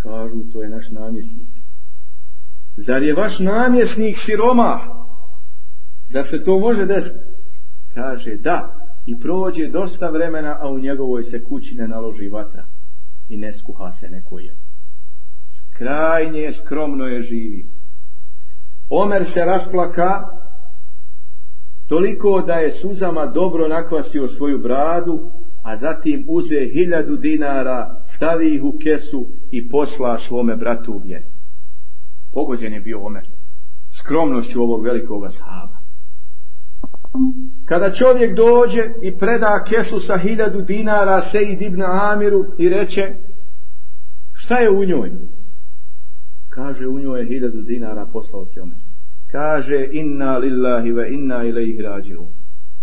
Kažu, to je naš namjesnik. Zar je vaš namjesnik siromah? Zar se to može desiti? Kaže, da i prođe dosta vremena, a u njegovoj se kući ne naloži vatra i ne skuha se neko je. Krajnje skromno je živi. Omer se rasplaka toliko da je suzama dobro nakvasio svoju bradu, a zatim uze hiljadu dinara, stavi ih u kesu i posla svome bratu vjeru. Pogođen je bio Omer skromnošću ovog velikoga sahaba. Kada čovjek dođe i preda kesu sa hiljadu dinara Sejid ibn Amiru i reče šta je u njoj? Kaže u njoj je hiljadu dinara poslao ti Kaže inna lillahi ve inna ilaihi rađiru.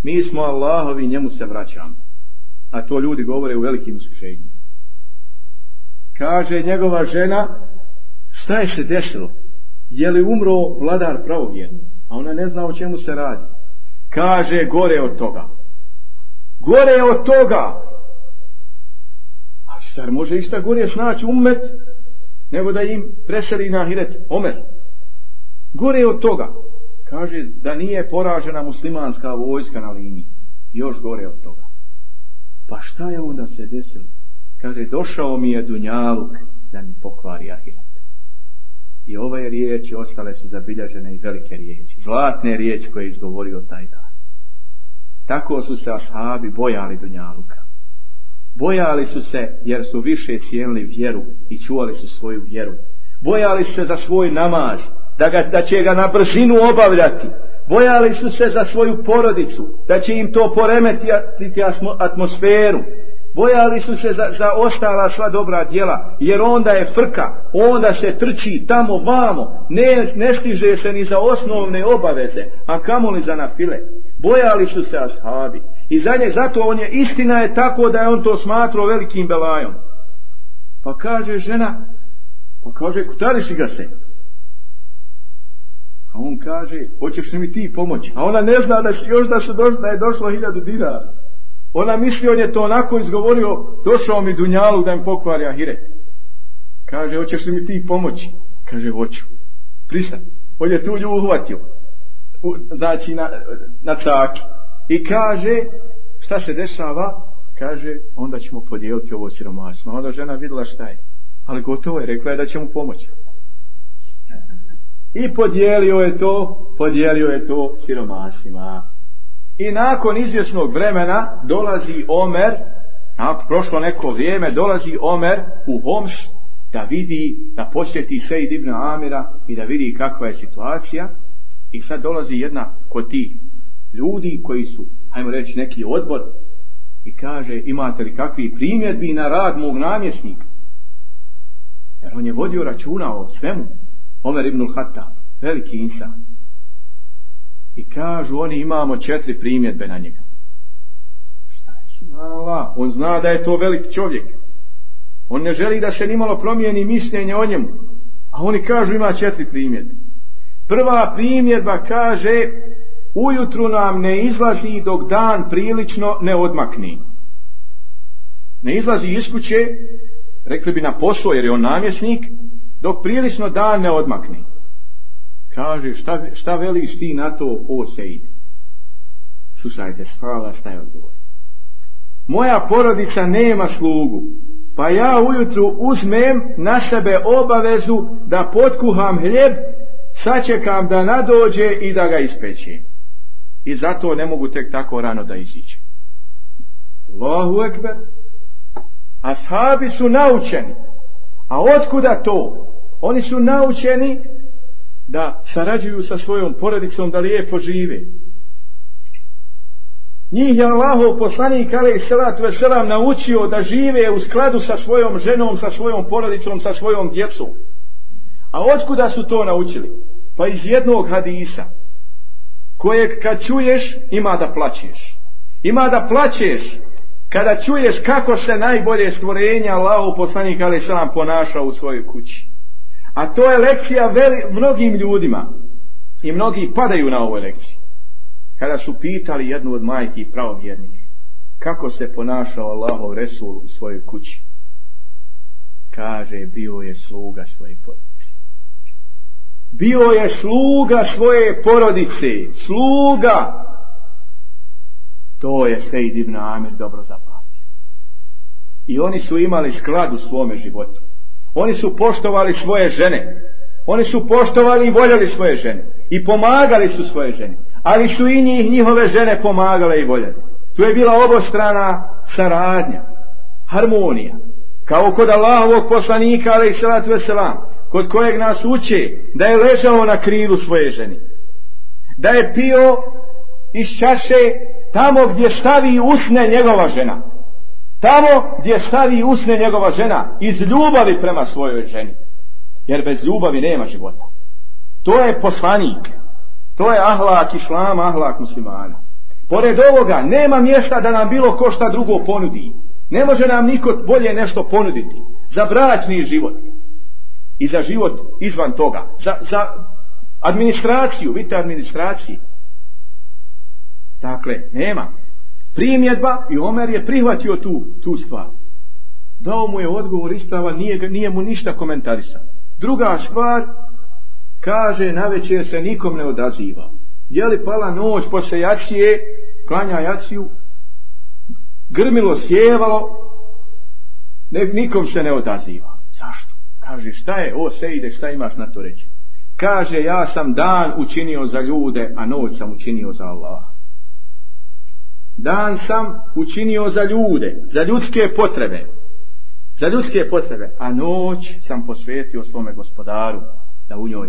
Mi smo Allahovi njemu se vraćamo. A to ljudi govore u velikim iskušenjima. Kaže njegova žena šta je se desilo? Je li umro vladar pravovjerni? A ona ne zna o čemu se radi. Kaže gore od toga. Gore od toga. A šta, može išta gore snaći umet nego da im preseli na hiret omer? Gore od toga. Kaže da nije poražena muslimanska vojska na liniji. Još gore od toga. Pa šta je onda se desilo? Kaže, došao mi je Dunjaluk da mi pokvari Ahiret. I ove riječi ostale su zabilježene i velike riječi. Zlatne riječi koje je izgovorio taj dan. Tako su se ashabi bojali Dunjaluka. Bojali su se jer su više cijenili vjeru i čuvali su svoju vjeru. Bojali su se za svoj namaz, da, ga, da će ga na brzinu obavljati. Bojali su se za svoju porodicu, da će im to poremetiti atmosferu. Bojali su se za, ostala sva dobra djela, jer onda je frka, onda se trči tamo vamo, ne, ne stiže se ni za osnovne obaveze, a kamoli za nafile. Bojali su se ashabi. I za zato on je, istina je tako da je on to smatrao velikim belajom. Pa kaže žena, pa kaže, kutariši ga se. A on kaže, hoćeš li mi ti pomoći? A ona ne zna da, još da, su da je došlo hiljadu dinara. Ona misli, on je to onako izgovorio, došao mi Dunjalu da im pokvari Ahiret. Kaže, hoćeš li mi ti pomoći? Kaže, hoću. Pristan. On je tu nju uhvatio. U, znači, na, na I kaže, šta se dešava? Kaže, onda ćemo podijeliti ovo siromasno. Onda žena vidjela šta je. Ali gotovo je, rekla je da će mu pomoći. I podijelio je to, podijelio je to siromasima. I nakon izvjesnog vremena dolazi Omer, nakon prošlo neko vrijeme, dolazi Omer u Homs da vidi, da posjeti Sejid ibn Amira i da vidi kakva je situacija. I sad dolazi jedna kod tih ljudi koji su, hajmo reći, neki odbor i kaže imate li kakvi primjedbi na rad mog namjesnika? Jer on je vodio računa o svemu. Omer ibn Hatta, veliki insan. I kažu oni imamo četiri primjedbe na njega. Šta je sunala? On zna da je to velik čovjek. On ne želi da se nimalo promijeni mišljenje o njemu. A oni kažu ima četiri primjedbe. Prva primjedba kaže ujutru nam ne izlazi dok dan prilično ne odmakni. Ne izlazi iz kuće, rekli bi na posao jer je on namjesnik, dok prilično dan ne odmakni. Kaže, šta, šta veliš ti na to, o Sejde Slušajte, spravila šta je Moja porodica nema slugu, pa ja ujutru uzmem na sebe obavezu da potkuham hljeb, sačekam da nadođe i da ga ispeće. I zato ne mogu tek tako rano da iziđe. Allahu ekber. Ashabi su naučeni. A otkuda to? Oni su naučeni da sarađuju sa svojom porodicom, da lijepo žive. Njih je poslani poslanik ali salatu veselam naučio da žive u skladu sa svojom ženom, sa svojom porodicom, sa svojom djecom. A otkuda su to naučili? Pa iz jednog hadisa kojeg kad čuješ ima da plaćeš. Ima da plaćeš kada čuješ kako se najbolje stvorenja Allahov poslanik ali ponašao u svojoj kući. A to je lekcija mnogim ljudima. I mnogi padaju na ovoj lekciji. Kada su pitali jednu od majki pravovjernih, kako se ponašao Allahov Resul u svojoj kući? Kaže, bio je sluga svoje porodice. Bio je sluga svoje porodice. Sluga! To je i divna Amir dobro zapamtio. I oni su imali sklad u svome životu. Oni su poštovali svoje žene. Oni su poštovali i voljeli svoje žene. I pomagali su svoje žene. Ali su i njih njihove žene pomagale i voljeli. Tu je bila obostrana saradnja. Harmonija. Kao kod Allahovog poslanika, ali i salatu kod kojeg nas uči da je ležao na krilu svoje žene, Da je pio iz čaše tamo gdje stavi usne njegova žena. Tamo gdje stavi usne njegova žena, iz ljubavi prema svojoj ženi. Jer bez ljubavi nema života. To je poslanik. To je ahlak islama, ahlak muslimana. Pored ovoga, nema mjesta da nam bilo ko šta drugo ponudi. Ne može nam niko bolje nešto ponuditi. Za bračni život. I za život izvan toga. Za, za administraciju, vidite administraciju Dakle, nema primjedba i Omer je prihvatio tu, tu stvar. Dao mu je odgovor ispravan nije, nije mu ništa komentarisao. Druga stvar, kaže, na se nikom ne odaziva. Je li pala noć posle jacije, klanja jaciju, grmilo sjevalo, ne, nikom se ne odaziva. Zašto? Kaže, šta je, o ide, šta imaš na to reći? Kaže, ja sam dan učinio za ljude, a noć sam učinio za Allah dan sam učinio za ljude, za ljudske potrebe, za ljudske potrebe, a noć sam posvetio svome gospodaru, da u njoj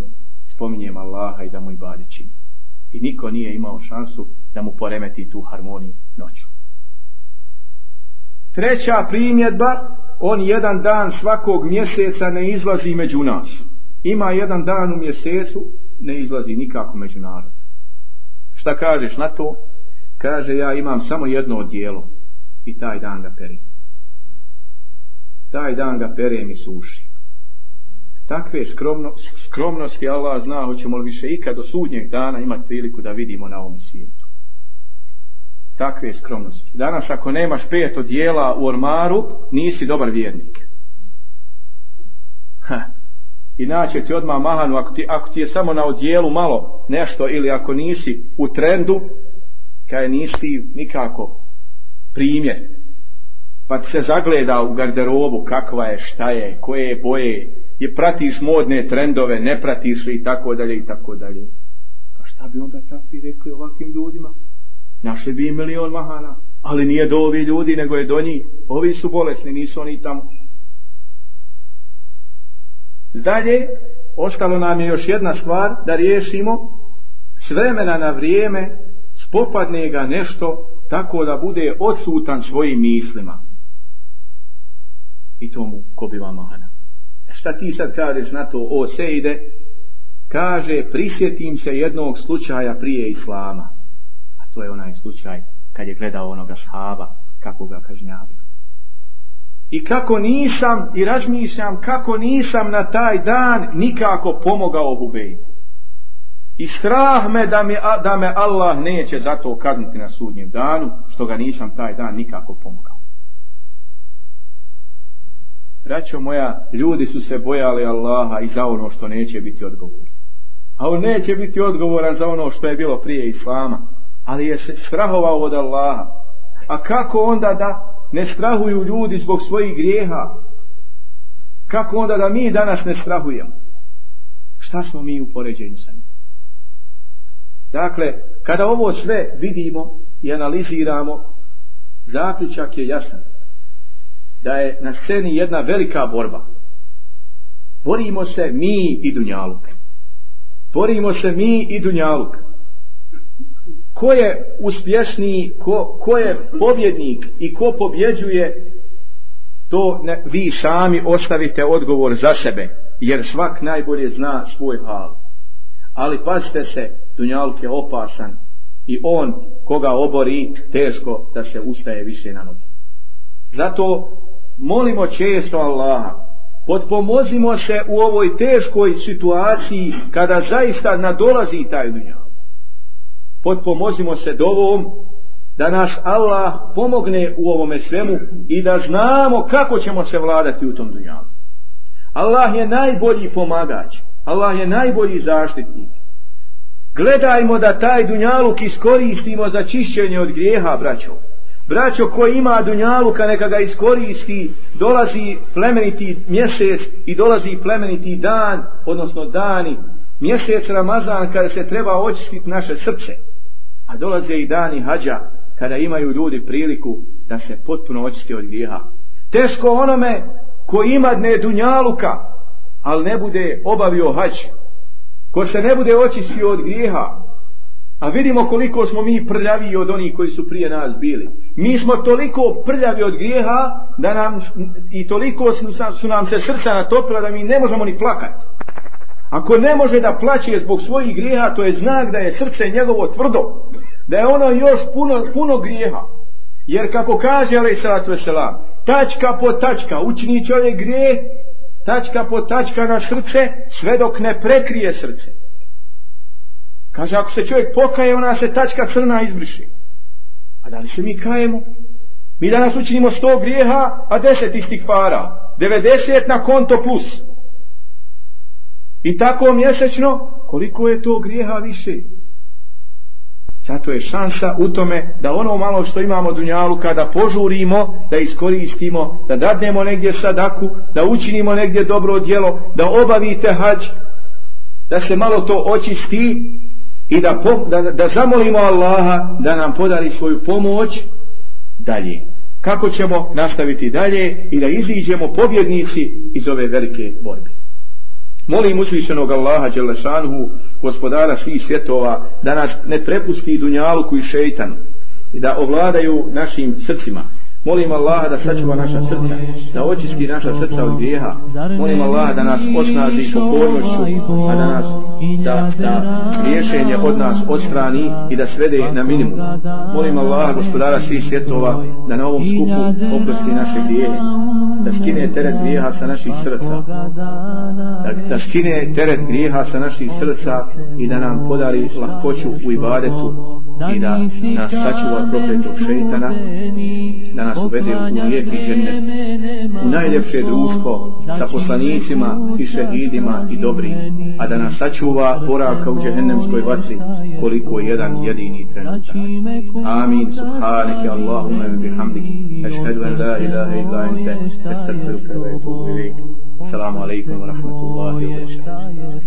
spominjem Allaha i da mu i badi čini. I niko nije imao šansu da mu poremeti tu harmoniju noću. Treća primjedba, on jedan dan svakog mjeseca ne izlazi među nas. Ima jedan dan u mjesecu, ne izlazi nikako među narod. Šta kažeš na to? Kaže, ja imam samo jedno odijelo i taj dan ga perim. Taj dan ga perim i suši. Takve skromno, skromnosti Allah zna, hoćemo li više ikad do sudnjeg dana imati priliku da vidimo na ovom svijetu. Takve skromnosti. Danas ako nemaš pet odijela u ormaru, nisi dobar vjernik. Ha. I naće ti odmah mahanu, ako ti, ako ti je samo na odijelu malo nešto ili ako nisi u trendu, kaj nisi ti nikako primjer, pa se zagleda u garderobu kakva je, šta je, koje je boje, je pratiš modne trendove, ne pratiš li i tako dalje i tako dalje. Pa šta bi onda takvi rekli ovakvim ljudima? Našli bi i milion mahana, ali nije do ovi ljudi, nego je do njih. Ovi su bolesni, nisu oni tamo. Dalje, ostalo nam je još jedna stvar da riješimo s vremena na vrijeme spopadne ga nešto tako da bude odsutan svojim mislima. I to mu ko mana. E šta ti sad kažeš na to, o Sejde? Kaže, prisjetim se jednog slučaja prije Islama. A to je onaj slučaj kad je gledao onoga shaba, kako ga kažnjavio. I kako nisam, i razmišljam, kako nisam na taj dan nikako pomogao Hubejbu. I strah me da me, Allah neće zato kazniti na sudnjem danu, što ga nisam taj dan nikako pomogao. Braćo moja, ljudi su se bojali Allaha i za ono što neće biti odgovorni. A on neće biti odgovoran za ono što je bilo prije Islama, ali je se strahovao od Allaha. A kako onda da ne strahuju ljudi zbog svojih grijeha? Kako onda da mi danas ne strahujemo? Šta smo mi u poređenju sa Dakle, kada ovo sve vidimo i analiziramo, zaključak je jasan. Da je na sceni jedna velika borba. Borimo se mi i Dunjaluk. Borimo se mi i Dunjaluk. Ko je uspješniji, ko, ko je pobjednik i ko pobjeđuje, to vi sami ostavite odgovor za sebe. Jer svak najbolje zna svoj hal. Ali pazite se, Dunjaluk je opasan i on koga obori teško da se ustaje više na noge. Zato molimo često Allaha, potpomozimo se u ovoj teškoj situaciji kada zaista nadolazi taj dunjal. Potpomozimo se dovom da nas Allah pomogne u ovome svemu i da znamo kako ćemo se vladati u tom dunjalu. Allah je najbolji pomagač, Allah je najbolji zaštitnik. Gledajmo da taj dunjaluk iskoristimo za čišćenje od grijeha, braćo. Braćo koji ima dunjaluka neka ga iskoristi, dolazi plemeniti mjesec i dolazi plemeniti dan, odnosno dani. Mjesec Ramazan kada se treba očistiti naše srce. A dolaze i dani hađa kada imaju ljudi priliku da se potpuno očisti od grijeha. Teško onome koji ima dne dunjaluka, ali ne bude obavio hađu ko se ne bude očistio od grijeha, a vidimo koliko smo mi prljavi od onih koji su prije nas bili. Mi smo toliko prljavi od grijeha da nam, i toliko su nam se srca natopila da mi ne možemo ni plakati. Ako ne može da plaće zbog svojih grijeha, to je znak da je srce njegovo tvrdo, da je ono još puno, puno grijeha. Jer kako kaže Ali Salatu tačka po tačka učini čovjek grije tačka po tačka na srce, sve dok ne prekrije srce. Kaže, ako se čovjek pokaje, ona se tačka crna izbriši. A da li se mi kajemo? Mi danas učinimo sto grijeha, a deset istih fara. Devedeset na konto plus. I tako mjesečno, koliko je to grijeha više? Zato je šansa u tome da ono malo što imamo dunjalu kada požurimo, da iskoristimo, da dadnemo negdje sadaku, da učinimo negdje dobro djelo, da obavite hađ, da se malo to očisti i da, da, da zamolimo Allaha da nam podari svoju pomoć dalje. Kako ćemo nastaviti dalje i da iziđemo pobjednici iz ove velike borbe. Molim uzvišenog Allaha Đelešanhu, gospodara svih svjetova, da nas ne prepusti dunjalu i šeitanu i da ovladaju našim srcima Molim Allaha da sačuva naša srca, da očisti naša srca od grijeha. Molim Allaha da nas osnaži pokornošću, a da nas da, da rješenje od nas odstrani i da svede na minimum. Molim Allaha gospodara svih svjetova da na ovom skupu oprosti naše grijehe, da skine teret grijeha sa naših srca, da, da skine teret grijeha sa naših srca i da nam podari lahkoću u ibadetu i da nas sačuva prokretog šeitana, da nas uvede u lijepi džennet, u najljepše društvo sa poslanicima i šehidima i dobrim, a da nas sačuva boravka u džehennemskoj vatri koliko je jedan jedini trenutak. Amin, subhanike, Allahume, bihamdiki, ašhedu en la ilaha illa ente, estagfiruka wa etubu ilaik. Assalamu alaikum wa rahmatullahi wa barakatuh.